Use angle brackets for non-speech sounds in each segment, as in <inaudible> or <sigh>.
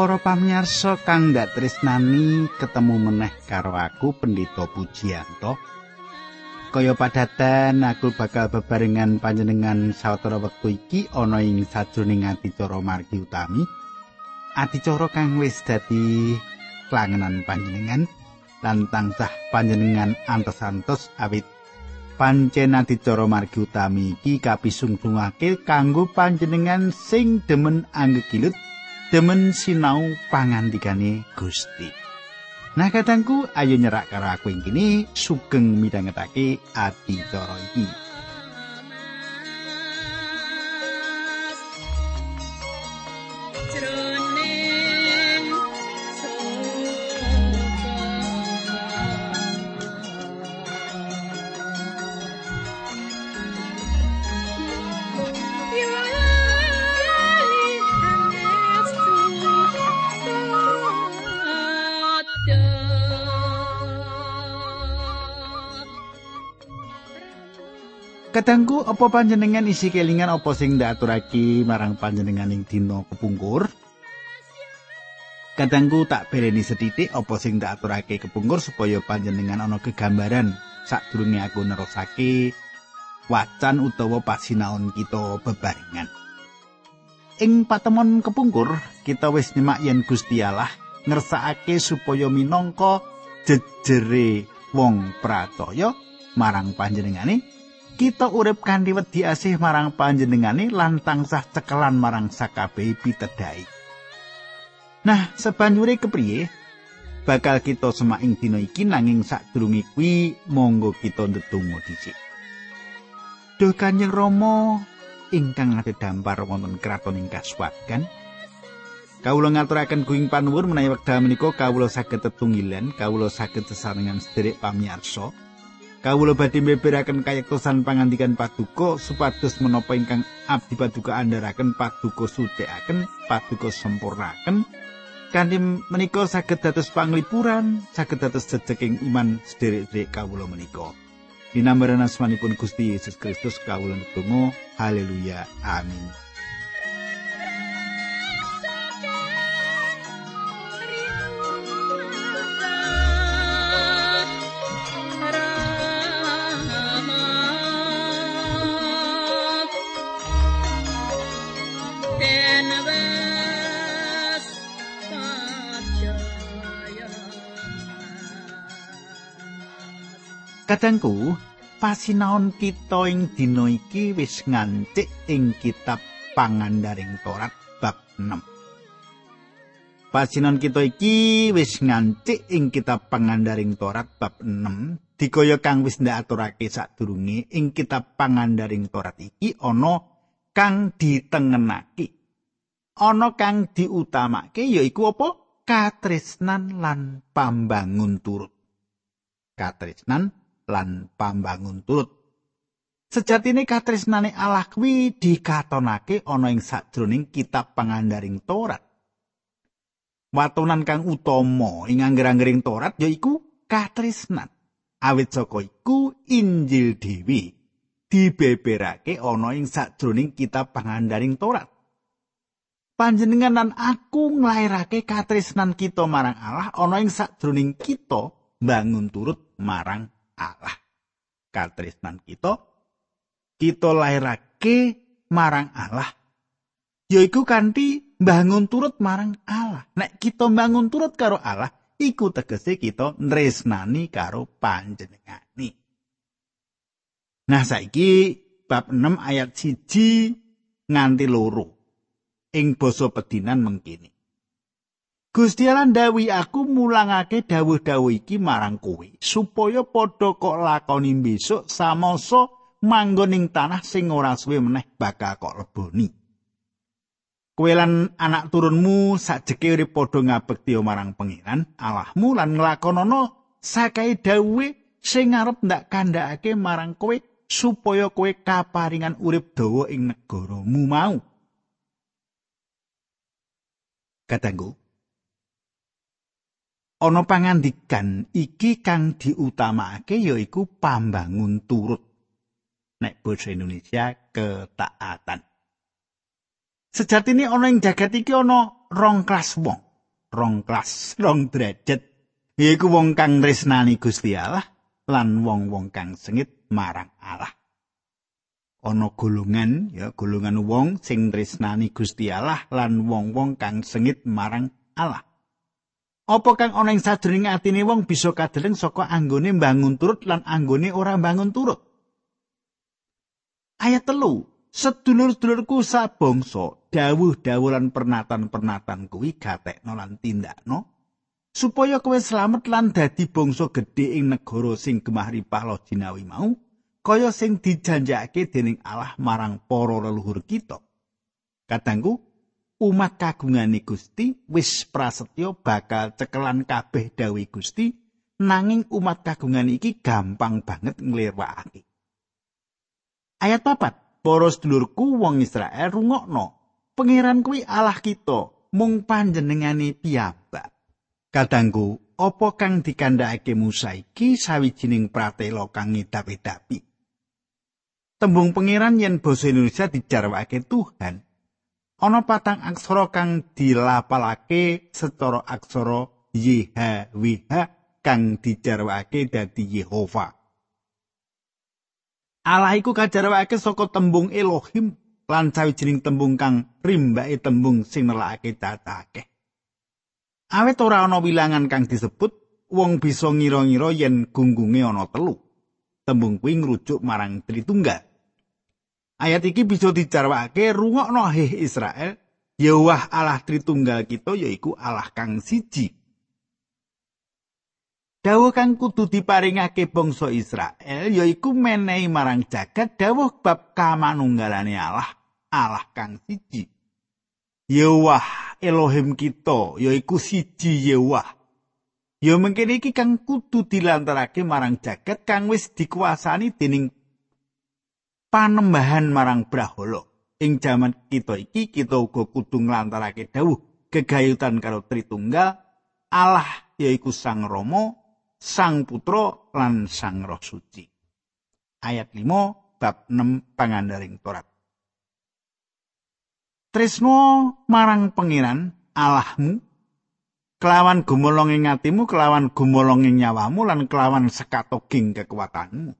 Para pamirsa kang ndak tresnani ketemu meneh karo aku Pendito Pujianto. Kaya padatan aku bakal bebarengan panjenengan sawetara wektu iki ana ing sajroning adicara margi utami. Adicara kang wis dadi klangenan panjenengan lan tansah panjenengan antos-antos awit pancen adicara margi utami iki kapisungsungake kanggo panjenengan sing demen anggegilut demen sinau pangandikane Gusti. Nah kadangku ayo nyerak karo aku ing kene sugeng midhangetake ati cara iki. Kadangku apa panjenengan isi kelingan apa sing ndak aturake marang panjenengan ing dina kepungkur? Kadangku tak bereni setitik apa sing ndak aturake kepungkur supaya panjenengan ana kegambaran sadurunge aku nerusake wacan utawa pasinaon kita bebarengan. Ing patemon kepungkur, kita wis nyemak yen Gusti Allah ngersakake supaya minangka jejere wong pracaya marang panjenengane kita urip kanthi wedi asih marang panjenengane lan tansah cekelan marang sakabehi pitedhai. Nah, sebanjure kepriye? Bakal kita semak ing dina iki nanging sadurunge kuwi monggo kita ndedonga dhisik. Duh Kanjeng Rama ingkang ate dampar wonten kraton ing kasuwargan. Kawula ngaturaken kuing panuwun menawi wekdal menika kawula saged tetunggilan, kawula saged sesarengan sederek pamirsa. Kawula badhe mbeberaken kayektosan pangandikan paduka supados menapa ingkang abdi paduka andharaken paduka sudekaken paduka sempurnaken kanthi menika saged dados panglipuran saged dados jejeking iman sederek-sederek kawula menika. Dinambaran asmanipun Gusti Yesus Kristus kawula netunggal haleluya amin Kadangku, pasinaon kita ing dina iki wis ngancik ing kitab pangandaring Torat bab 6. Pasinaon kita iki wis ngancik ing kitab pangandaring Torat bab 6. Dikaya kang wis ndak aturake sadurunge ing kitab pangandaring Torat iki ana kang ditengenake. Ana kang diutamake yaiku apa? Katresnan lan pambangun turut. Katresnan lan pambangun turut. Sejatine katresnane Allah kuwi dikatonake ana ing sajroning kitab pangandaring Torat. Watonan kang utama ing angger-anggering Torat yaiku katresnan. Awit saka iku Injil dhewe dibeberake ana ing sajroning kitab pangandaring Torat. Panjenengan lan aku nglairake katresnan kita marang Allah ana ing sajroning kita bangun turut marang Allah. Katresnan kita kita lairake marang Allah. Yaiku kanthi bangun turut marang Allah. Nek kita bangun turut karo Allah, iku tegese kita nresnani karo panjenengane. Nah saiki bab 6 ayat 1 nganti loro ing basa pedinan mengkini. Gusti Allah ndawi aku mulangake dawuh-dawuh iki marang kowe supaya padha kok lakoni besok samasa manggon ing tanah sing ora suwe meneh bakal kok leboni. Kowe lan anak turunmu sajeke urip padha ngabekti marang pangeran Allahmu lan nglakonana sakai dawuhe sing arep ndak kandhakake marang kowe supaya kowe kaparingan urip dawa ing negaramu mau. Katanggu ana pangandikan iki kang diutamakake yaiku pambangun turut nek basa Indonesia ketaatan sejatine ana ing jagat iki ana rong kelas wong, rong kelas, rong derajat. Yaiku wong kang tresnani Gusti Allah lan wong-wong kang sengit marang Allah. Ana golongan ya golongan wong sing tresnani Gusti Allah lan wong-wong kang sengit marang Allah. Apa kang ana ing sajroning atine wong bisa kadeleng saka anggone mbangun turut lan anggone ora mbangun turut. Ayat telu, sedulur-sedulurku sabangsa dawuh-dawuh lan pernatan-pernatan kuwi gatekno lan tindakno supaya kowe slamet lan dadi bangsa gedhe ing negara sing gemah ripah lo jinawi mau kaya sing dijanjake dening Allah marang para leluhur kita kadangku umat kagungane Gusti wis prasetyo bakal cekelan kabeh dawuh Gusti nanging umat kagungan iki gampang banget nglewakake. Ayat papat para sedulurku wong Israel rungokno. Pangeran kuwi Allah kita mung panjenengane piyambak. Kadangku apa kang dikandhakake Musa iki sawijining pratela kang ngidapi-dapi tembung pangeran yen basa Indonesia dijarwake Tuhan ana patang aksara kang dilapalake secara aksara YHWH kang dijarwake dadi Yehova Allah iku kajarwake saka tembung Elohim lan sawijining tembung kang rimbake tembung sing nelakake datake. Awet ora ana wilangan kang disebut, wong bisa ngira-ngira yen gunggunge ana telu. Tembung kuwi ngrujuk marang Tritunggal. Ayat iki bisa dicarwakake rungokno heh Israel, Yahweh Allah Tritunggal kita yaiku Allah kang siji. Dawuh kang kudu diparingake bangsa Israel yaiku menehi marang jagat dawuh bab kamanunggalane Allah, Allah kang siji. Yewah Elohim kita yaiku siji Yewah. Ya mengkene iki kang kudu dilantarake marang jagat kang wis dikuasani dening panembahan marang Brahala. Ing jaman kita iki kita uga kudu nglantarake dawuh gegayutan karo Tritunggal Allah yaiku Sang Rama Sang Putra lan Sang Roh Suci. Ayat 5 bab 6 pangandaring Torat. Tresno marang pengiran Allahmu kelawan gumolong ing atimu kelawan gumolong ing nyawamu lan kelawan sekatoging kekuatanmu.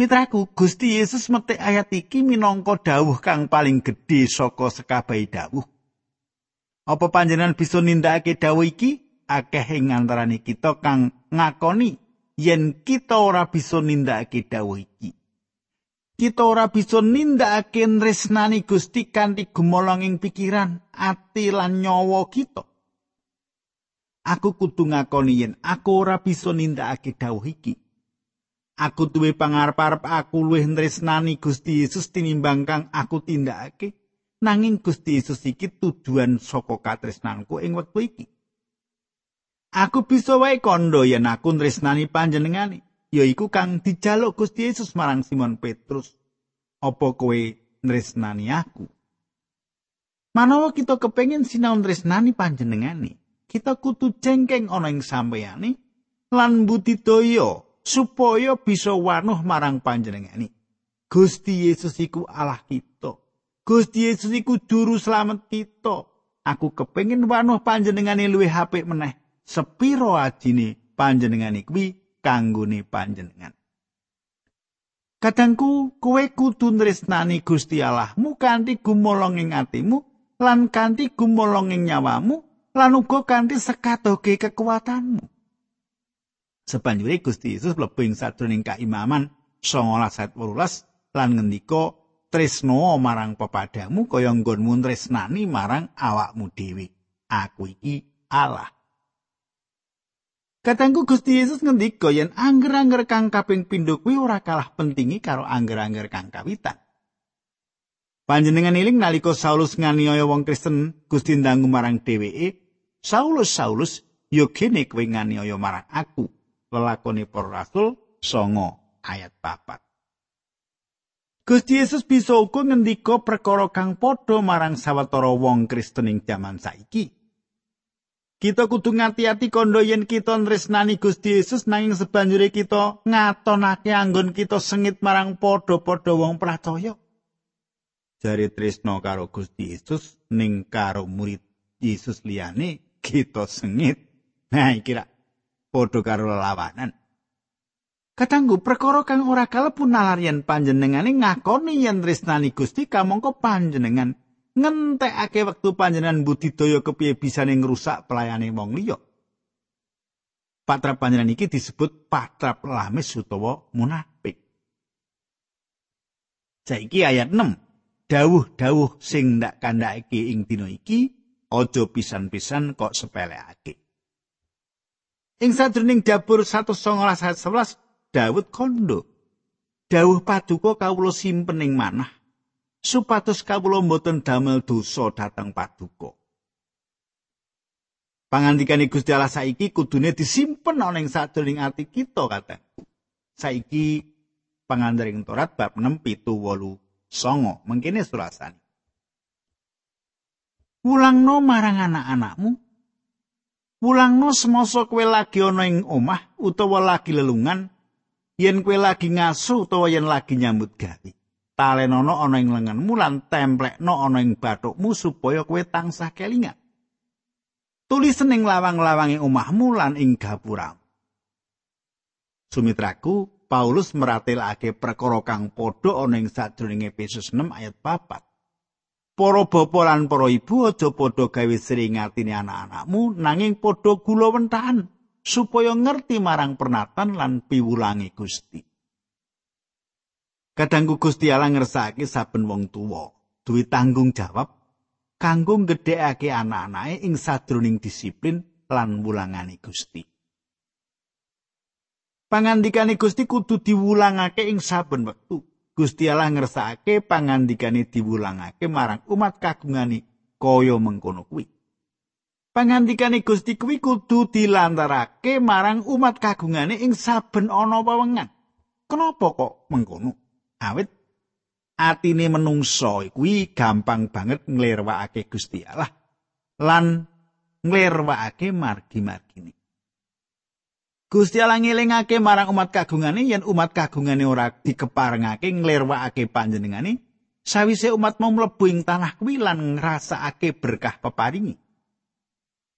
Mitraku, Gusti Yesus metik ayat iki minangka dawuh kang paling gedhe saka sekabehi dawuh. Apa panjenengan bisa nindakake dawuh iki? akeh ing antarané kita kang ngakoni yen kita ora bisa nindakake dawuh iki. Kita ora bisa nindakake tresnani Gusti kanthi gumolong ing pikiran, ati lan nyawa kita. Aku kudu ngakoni yen aku ora bisa nindakake dawuh iki. Aku duwe pangarep-arep aku luwih tresnani Gusti Yesus tinimbang kang aku tindakake. Nanging Gusti Yesus iki tujuan saka katresnanku ing wektu iki. Aku bisa wae kandha yen aku tresnani panjenengane, yaiku kang dijaluk Gusti Yesus marang Simon Petrus. Apa kowe tresnani aku? Manawa kita kepengin sinau tresnani panjenengane, kita kudu jengkeng ana ing sampeyane lan budidaya supaya bisa wanuh marang panjenengane. Gusti Yesus iku Allah kita. Gusti Yesus iku juru slamet kita. Aku kepengin wanuh panjenengane luwih apik meneh sepiro ajine panjenengan kuwi kanggone panjenengan. Kadangku kowe kudu nresnani Gusti Allahmu kanthi gumolong ing atimu lan kanthi gumolong ing nyawamu lan uga kanthi sekatoke kekuatanmu. Sebanjure Gusti Yesus mlebu ing sadroning kaimaman 19 lan ngendika tresno marang pepadamu kaya nggonmu tresnani marang awakmu dhewe. Aku iki Allah. Katanggu Gusti Yesus ngendika yen angger-angger kang kaping pindho kuwi ora kalah pentingi karo angger-angger kang kawitan. Panjenengan iling nalika Saulus nganiaya wong Kristen Gusti ndangu marang dheweke, Saulus Saulus yo kene kowe nganiaya marang aku. Lelakone para rasul songo ayat papat. Gusti Yesus bisa uga ngendika perkara kang padha marang sawetara wong Kristen ing jaman saiki. Kita kudu ngati-ati kandha yen kita nresnani Gusti Yesus nanging sebanjure kita ngatonake anggon kita sengit marang padha-padha wong percaya. jari tresno karo Gusti Yesus ning karo murid Yesus liyane kita sengit. Nah, iki ra padha karo lawanan. Katanggu perkara kang ora kalebu nalarian panjenengane ngakoni yen tresnani Gusti kamangka panjenengan ngentekake wektu panjenengan budidaya kepiye bisane ngrusak pelayane wong liya. Patrap panjenengan iki disebut patrap lamis utawa munafik. Saiki ayat 6. dawuh-dawuh sing ndak kandhake ing dina iki aja pisan-pisan kok sepeleake. Ing sadurunging Jabur 119 ayat 11 Daud kondo dawuh paduka kawula simpen ing manah supados kawula mboten damel dosa dhateng paduka. Pangandikane Gusti Allah saiki kudune disimpen ana ing sadurunging ati kita kataku. Saiki pangandaring Torat bab 6 pitu songo mengkene surasane Wulangno marang anak-anakmu Wulangno semasa kowe lagi ana ing omah utawa lagi lelungan yen kowe lagi ngaso utawa yen lagi nyambut gawe talenono ana ing lenganmu lan templekno ana ing bathukmu supaya kowe tansah kelingan. Tulis ning lawang-lawange omahmu lan ing gapuramu. Sumitraku Paulus meratelake perkara kang padha ana ing sadurunge Efesus 6 ayat 4. Para bapa lan para ibu aja padha gawe sering ngatine anak-anakmu nanging padha gula wentahan supaya ngerti marang pernatan lan piwulangi Gusti. Kadangku Gusti Allah ngersake saben wong tuwa duwe tanggung jawab kanggo gedhekake anak-anake ing sadroning disiplin lan wulangane Gusti. pangandikane Gusti kudu diwulangake ing saben wektu. Gusti Allah ngersakake pangandikane diwulangake marang umat kagungane kaya mengkono kuwi. Pangandikane Gusti kuwi kudu dilantarake marang umat kagungane ing saben ana wewengan. Kenapa kok mengkono? Awit atine menungso kuwi gampang banget nglirwakake Gusti Allah lan nglirwakake margi-margine. Gusti Allah ngelingake marang umat kagungane yen umat kagungane ora dikeparengake nglirwakake panjenengane sawise umat mau mlebu ing tanah kuwi lan ngrasakake berkah peparingi.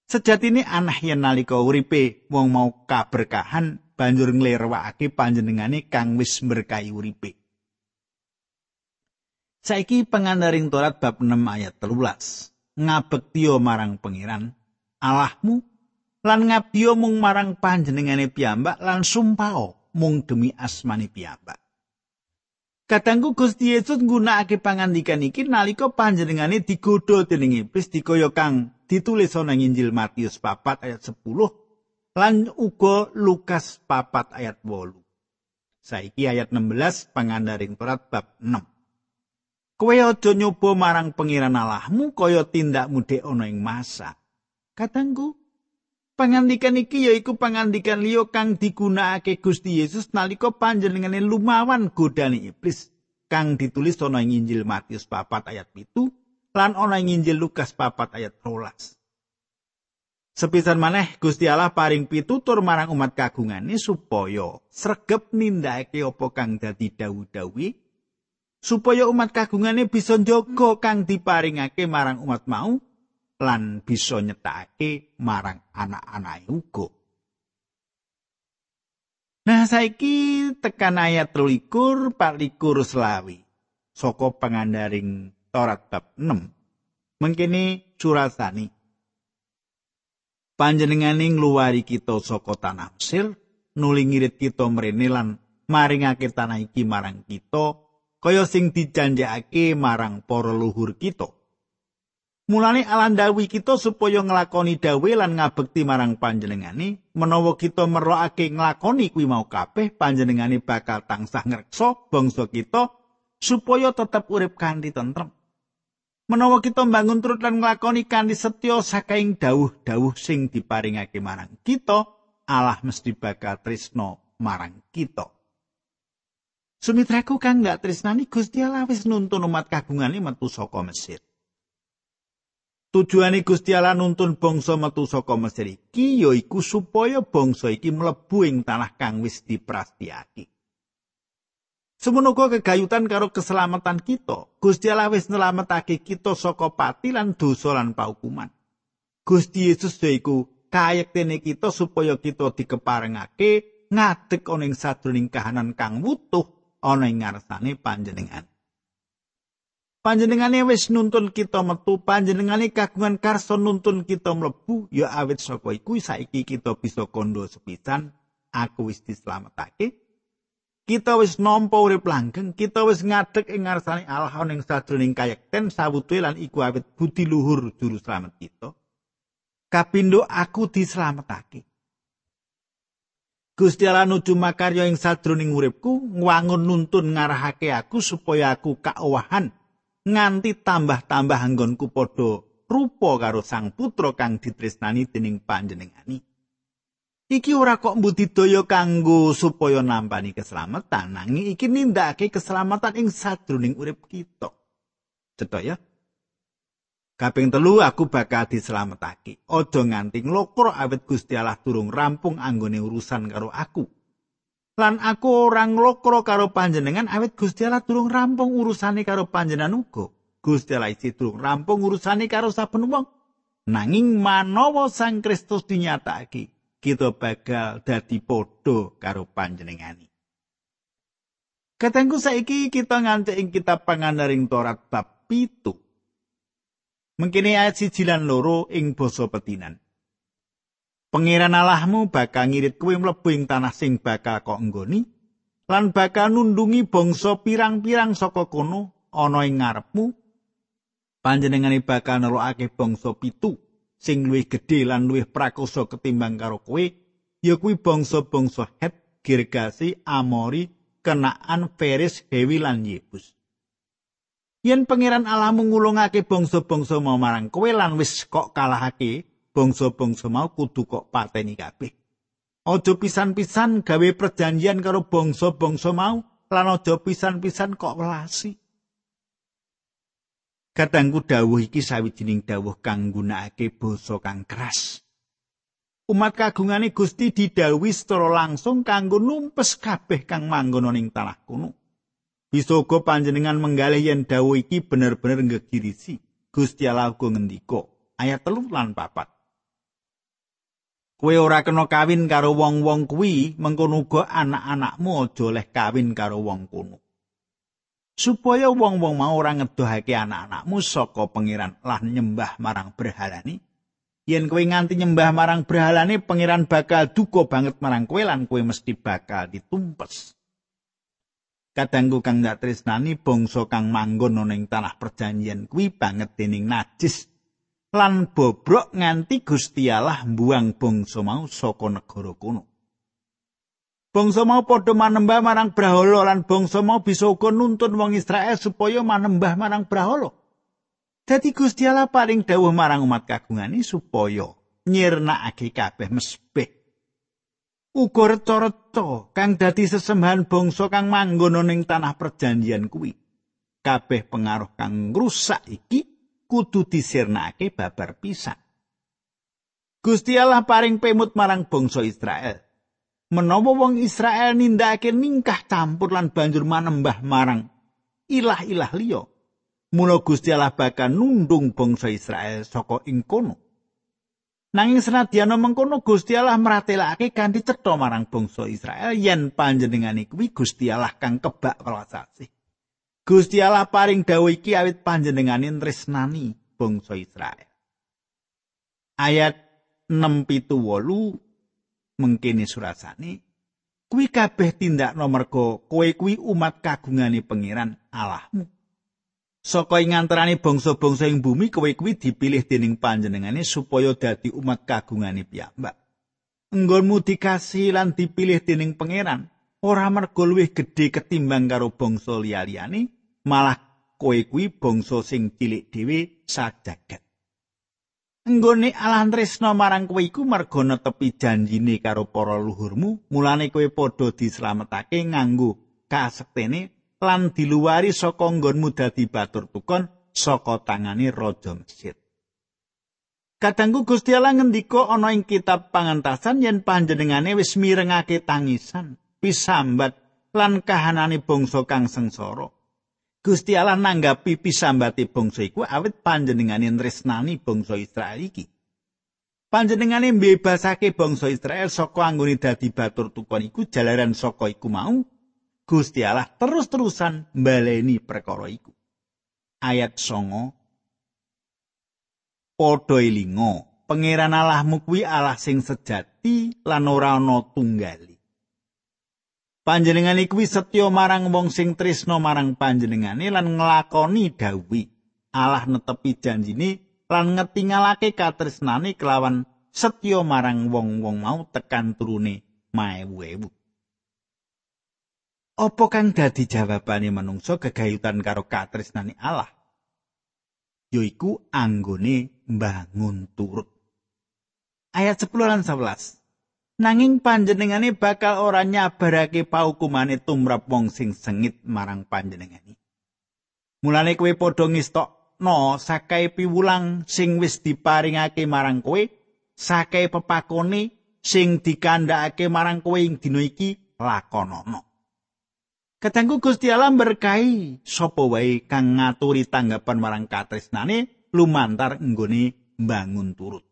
Sejatine aneh yen nalika uripe wong mau kaberkahan banjur nglirwakake panjenengane kang wis berkahi uripe. Saiki pengandaring Torat bab 6 ayat 13. Ngabektiyo marang pangeran Allahmu lan ngabdiya mung marang panjenengane piyambak lan sumpao mung demi asmane piyambak. Kadangku Gusti Yesus nggunakake pangandikan iki nalika panjenengane digodha dening iblis dikaya kang ditulis ana Injil Matius 4 ayat 10 lan uga Lukas 4 ayat 8. Saiki ayat 16 pangandaring Torat bab 6. Kowe aja nyoba marang pengiran Allahmu kaya tindakmu dhek ana ing masa. Kadangku Pangandikan iki yaiku pangandikan liya kang digunakake Gusti Yesus nalika panjenengane lumawan godane iblis kang ditulis ana ing Injil Matius 4 ayat 7 lan ana ing Injil Lukas 4 ayat 12. Sepisan maneh Gusti Allah paring pitutur marang umat kagungane supaya sregep nindakake apa kang dadi dawuh-dawuh supaya umat kagungane bisa njaga kang diparingake marang umat mau lan bisa nyetakake marang anak-anake uga. Nah saiki tekan ayat 23 24 selawi saka pangandaring Torat bab 6. Mengkene curasani. Panjenengane ngluwari kita saka tanah Mesir, nuli ngirit kita mrene lan maringake tanah iki marang kita kaya sing dijanjekake marang para luhur kita. Mulane alandawi kita supaya nglakoni dawe lan ngabekti marang panjenengane, menawa kita merokake nglakoni kuwi mau kabeh, panjenengane bakal tansah ngreksa bangsa kita supaya tetep urip kanthi tentrem. Menawa kita mbangun turut lan nglakoni kanthi setya saking dawuh-dawuh sing diparingake marang kita, Allah mesti bakal tresno marang kita. Sumitraku kang gak tresnani Gusti Allah wis nuntun umat kagungane metu saka Mesir. Tujuane Gusti Allah nuntun bangsa metu saka Mesir iki yaiku supaya bangsa iki mlebu ing tanah kang wis diprastiyake. Semono kegayutan karo keselamatan kita. Gusti Allah wis nyelametake kita saka pati lan dosa lan paukuman. Gusti Yesus yaiku kayektene kita supaya kita dikeparengake ngadeg ana ing sadroning kahanan kang wutuh ana ing ngarsane panjenengan. Panjenengane wis nuntun kita metu, panjenengane kagungan karso nuntun kita mlebu, ya awit saka iku saiki kita bisa kondo sepisan, aku wis dislametake. Kita wis nampa urip langgeng, kita wis ngadeg ing ngarsane Allah ning sadroning kayekten sawutuhe lan iku awit budi luhur juru slamet kita. Kapindo aku dislametake. Gusti Allah nuju makarya ing sadroning uripku, ngwangun nuntun ngarahake aku supaya aku kaowahan nganti tambah-tambah anggonku padha rupa karo sang putra kang ditresnani dening panjenengani. Iki ora kok mbudidaya kanggo supaya nampani keselamatan, nanging iki nindakake keselamatan ing sadroning urip kita. Cetha ya. Kaping telu aku bakal dislametake. Aja nganti nglokro awit Gusti Allah durung rampung anggone urusan karo aku. Lan aku ora nglokro karo panjenengan awit Gusti Allah durung rampung urusane karo panjenengan uga. Gusti Allah iki durung rampung urusane karo saben wong. Nanging manawa Sang Kristus dinyatakake, kita bakal dadi padha karo panjenengani. Katengku saiki kita nganti ing kitab pangandaring Torat bab pitu. Mengkini ayat siji lan loro ing basa petinan. Pangeran Allahmu bakal ngirit kuwi mlebu ing tanah sing bakal kok enggoni lan bakal nundungi bangsa pirang-pirang saka kono ana ing ngarepmu panjenengane bakal nelokake bangsa pitu sing luwih gedhe lan luwih prakoso ketimbang karo kowe ya kuwi bangsa-bangsa Het, Girgasi, Amori, Kenaan, Feris, Hewi lan Yebus. Yen pangeran Allahmu ngulungake bangsa-bangsa mau marang kowe lan wis kok kalahake bangsa-bangsa mau kudu kok pateni kabeh. Aja pisan-pisan gawe perjanjian karo bangsa-bangsa mau lan aja pisan-pisan kok welasi. Katanggu dawuh iki sawijining dawuh kang nggunakake basa kang keras. Umat kagungane Gusti didhawuhi secara langsung kanggo numpes kabeh kang manggon ning tanah kuno. Bisa uga panjenengan menggalih yen dawuh iki bener-bener ngegirisi. Gusti Allah uga ngendika ayat 3 lan 4. Kowe ora kena kawin karo wong-wong kuwi, mengkono uga anak-anakmu aja oleh kawin karo wong kuno. Supaya wong-wong mau ora ngedohake anak-anakmu saka pangeran lan nyembah marang berhalane. Yen kowe nganti nyembah marang berhalane, pangeran bakal duka banget marang kowe lan kowe mesti bakal ditumpes. Kadangku kang dak tresnani bangsa kang manggon ana tanah perjanjian kuwi banget dening najis lan bobrok nganti Gusti Allah mbuang bangsa mau saka negara kuno. Bangsa mau padha manembah marang Brahala lan bangsa mau bisa uga nuntun wong Israel supaya manembah marang Brahala. Dadi Gusti Allah paling dawuh marang umat kagungane supaya nyirnakake kabeh mesbeh. Uga reca-reca kang dadi sesembahan bangsa kang manggon ning tanah perjanjian kuwi. Kabeh pengaruh kang ngrusak iki kudu disirnake babar pisan. Gusti Allah paring pemut marang bangsa Israel. Menawa wong Israel nindakake ningkah campur lan banjur manembah marang ilah-ilah liya, mula Gusti Allah bakal nundung bangsa Israel saka ing kono. Nanging senadyan mengkono Gusti Allah meratelake kanthi cetha marang bangsa Israel yen panjenengane kuwi Gusti Allah kang kebak welas. Gusti Allah paring dawuh iki awit panjenengane tresnani bangsa Israel. Ayat 678 mengkene surasane kuwi kabeh tindak nomerga kowe kuwi umat kagungane pangeran Allahmu. Saka ing antarané bangsa-bangsa ing bumi kowe kuwi dipilih dening panjenengane supaya dadi umat kagungane piyambak. Enggonmu dikasih lan dipilih dening pangeran ora mergo luwih gedhe ketimbang karo bangsa liya-liyane, malah kowe kuwi bangsa sing cilik dhewe sajagat. Enggone Allah tresna marang kowe iku mergo netepi janjine karo para luhurmu, mulane kowe padha dislametake nganggo kasektene lan diluwari saka nggonmu dadi batur tukon saka tangane raja Mesir. Kadangku Gusti Allah ngendika ana ing kitab pangantasan yen panjenengane wis mirengake tangisan pisambat lan kahanane bangsa kang sengsara. Gusti Allah nanggapi pisambate bangsa iku awit panjenengane tresnani bangsa Israel iki. Panjenengane mbebasake bangsa Israel saka anggone dadi batur tukon iku jalaran saka iku mau Gusti Allah terus-terusan mbaleni perkara iku. Ayat 9 Padha elinga, pangeran Allahmu kuwi Allah sing sejati lan ora ana tunggali. Panjenengan iku setya marang wong sing tresna marang panjenengane lan nglakoni dawuh. Allah netepi janjine lan ngetingalake katresnane kelawan setya marang wong-wong mau tekan turune maewu-ewu. Apa kang dadi jawabane manungsa gegayutan karo katresnane Allah? Yoiku anggone mbangun turut. Ayat 10 lan 11. Nanging panjenengane bakal ora nyabarake paukumane tumrap wong sing sengit marang panjenengane. Mulane kowe padha ngistokno sakae piwulang sing wis diparingake marang kowe, sakae pepakone sing dikandhakake marang kowe ing dina iki lakonono. Katanggu Gusti Allah berkahi sapa wae kang ngaturi tanggapan marang katresnane lumantar nggone mbangun turut.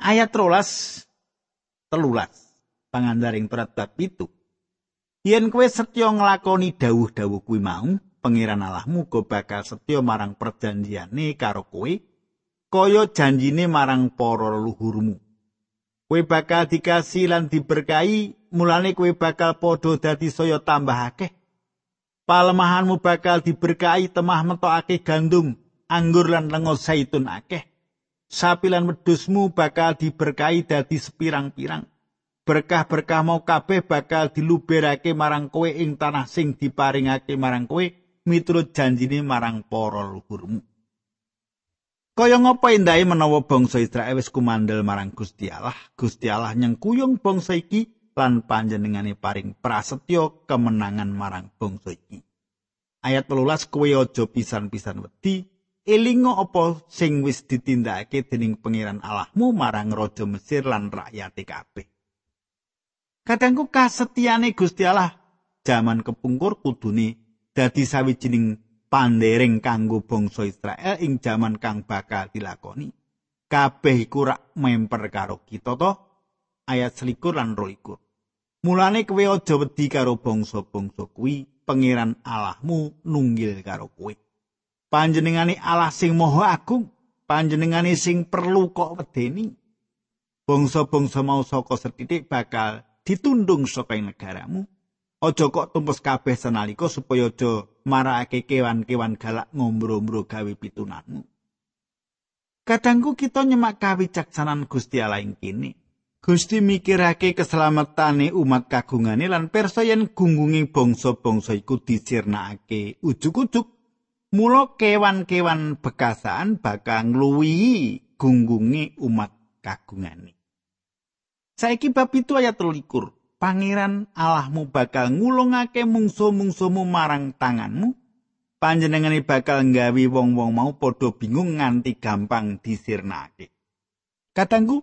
Ayat rolas telulas pangandaring perat bab itu yen kowe setya nglakoni dawuh-dawuh kuwi mau pangeran Allahmu go bakal setya marang perjanjiane karo kowe kaya janjine marang para leluhurmu. Kowe bakal dikasih lan diberkahi mulane kowe bakal padha dadi saya tambah akeh. Palemahanmu bakal diberkahi temah metokake gandum anggur lan lengo zaitun akeh sapi lan wedhusmu bakal diberkahi dadi sepirang-pirang. Berkah-berkah mau kabeh bakal diluberake marang kowe ing tanah sing diparingake marang kowe miturut janjine marang para luhurmu. Kaya ngapa endahe menawa bangsa Israel wis kumandel marang Gusti Allah, Gusti Allah nyengkuyung bangsa iki lan panjenengane paring prasetyo kemenangan marang bangsa iki. Ayat 13 kowe aja pisan-pisan wedi elingo apa sing wis ditindakake dening pangeran Allahmu marang raja Mesir lan rakyat kabeh. Kadangku kasetiane Gusti Allah jaman kepungkur kudune dadi sawijining pandering kanggo bangsa Israel ing jaman kang bakal dilakoni. Kabeh iku rak memper karo kita to ayat selikur lan rolikur. Mulane kowe aja wedi karo bangsa-bangsa kuwi, pangeran Allahmu nunggil karo kowe. Panjenengane Allah sing Maha Agung, panjenengane sing perlu kok wedeni. Bangsa-bangsa mau saka setitik bakal ditundung saka negaramu. Aja kok tumpes kabeh senalika supaya aja marakake kewan-kewan galak ngombro-ombro gawe pitunanmu. Kadangku kita nyemak kawicaksanan Gusti Allah ing kene. Gusti mikirake keselamatane umat kagungane lan persa yen gunggunge bangsa-bangsa iku disirnakake ujug-ujug Mula kewan-kewan bekasan bakal ngluwihi gunggunge umat kagungane. Saiki bab itu ayat 13. Pangeran Allahmu bakal ngulungake mungsu-mungsumu marang tanganmu. Panjenengane bakal nggawi wong-wong mau padha bingung nganti gampang disirnake. Katanggu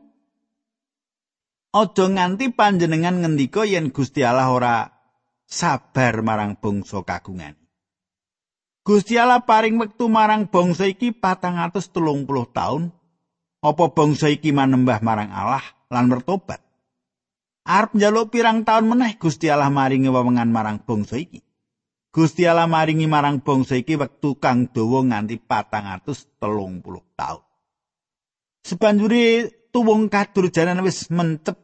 Aja nganti panjenengan ngendika yen Gusti Allah ora sabar marang bangsa kagungan. Gusti Allah paring wektu marang bangsa iki 430 taun. Apa bangsa iki manembah marang Allah lan bertobat? Arep njaluk pirang taun meneh Gusti Allah maringi wewengan marang bangsa iki. Gusti Allah maringi marang bangsa iki wektu kang dawa nganti 430 taun. Sebanjure tuwung kadurjanan wis mencep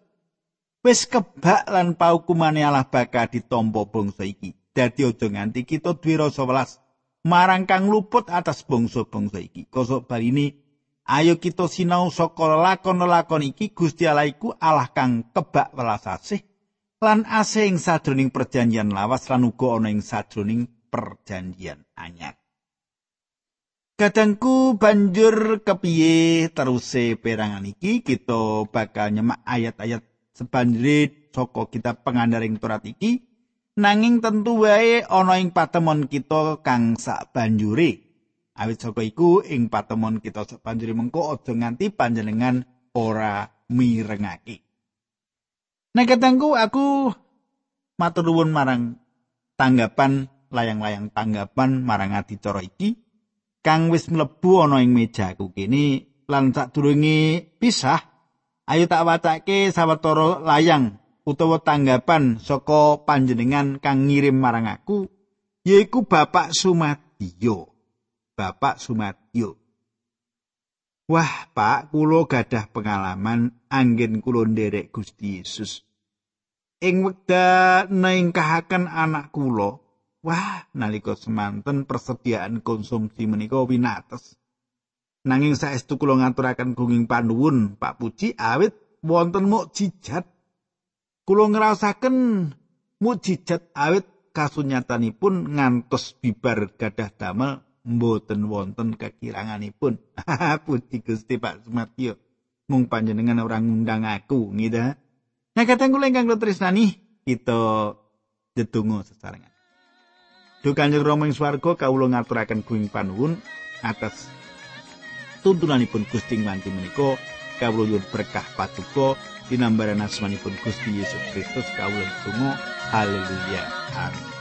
wis kebak lan paukumane Allah bakal ditampa bangsa iki. Dadi aja nganti kita duwe rasa welas marang kang luput atas bangsa-bangsa iki. Kosok bal ini ayo kita sinau saka lakon-lakon iki Gusti Allah iku Allah kang kebak welas asih lan asih ing sadroning perjanjian lawas lan uga ana ing sadroning perjanjian anyar. Kadangku banjur kepiye teruse perangan iki kita bakal nyemak ayat-ayat sebanjure saka kitab pengandaring Torat iki nanging tentu wae ana ing patemon kita kang sak banjure awit saka iku ing patemon kita sak banjure mengko aja nganti panjenengan ora mirengake. Nek katengku aku matur nuwun marang tanggapan layang-layang tanggapan marang adicara iki kang wis mlebu ana ing mejaku kene lan sadurunge pisah ayo tak wacake sawetara layang utawa tanggapan saka panjenengan kang ngirim marang aku yaiku Bapak Sumadyo Bapak Sumadyo Wah, Pak, kula gadah pengalaman anggen kula nderek Gusti Yesus. Ing wekdal ningkahaken anak kula, wah, nalika semanten persediaan konsumsi menika winates. Nanging saestu kula ngaturaken gunging panuwun, Pak Puji, awit wonten mukjizat. Kula ngrasaken mukjizat awit kasunyatanipun ngantos bibar gadah damel mboten wonten kekiranganipun. <laughs> Puji Gusti Pak Sumatyo. Mung panjenengan orang ngundang aku, gitu. Nah, kata kula ingkang tresnani, kita dedonga sesarengan. Duh Kanjeng Rama ing swarga kawula ngaturaken kuing panuwun atas tuntunanipun Gusti nganti menika kawula nyuwun berkah patuko dinambaran asmanipun Gusti Yesus Kristus kawula tunggu haleluya. Amin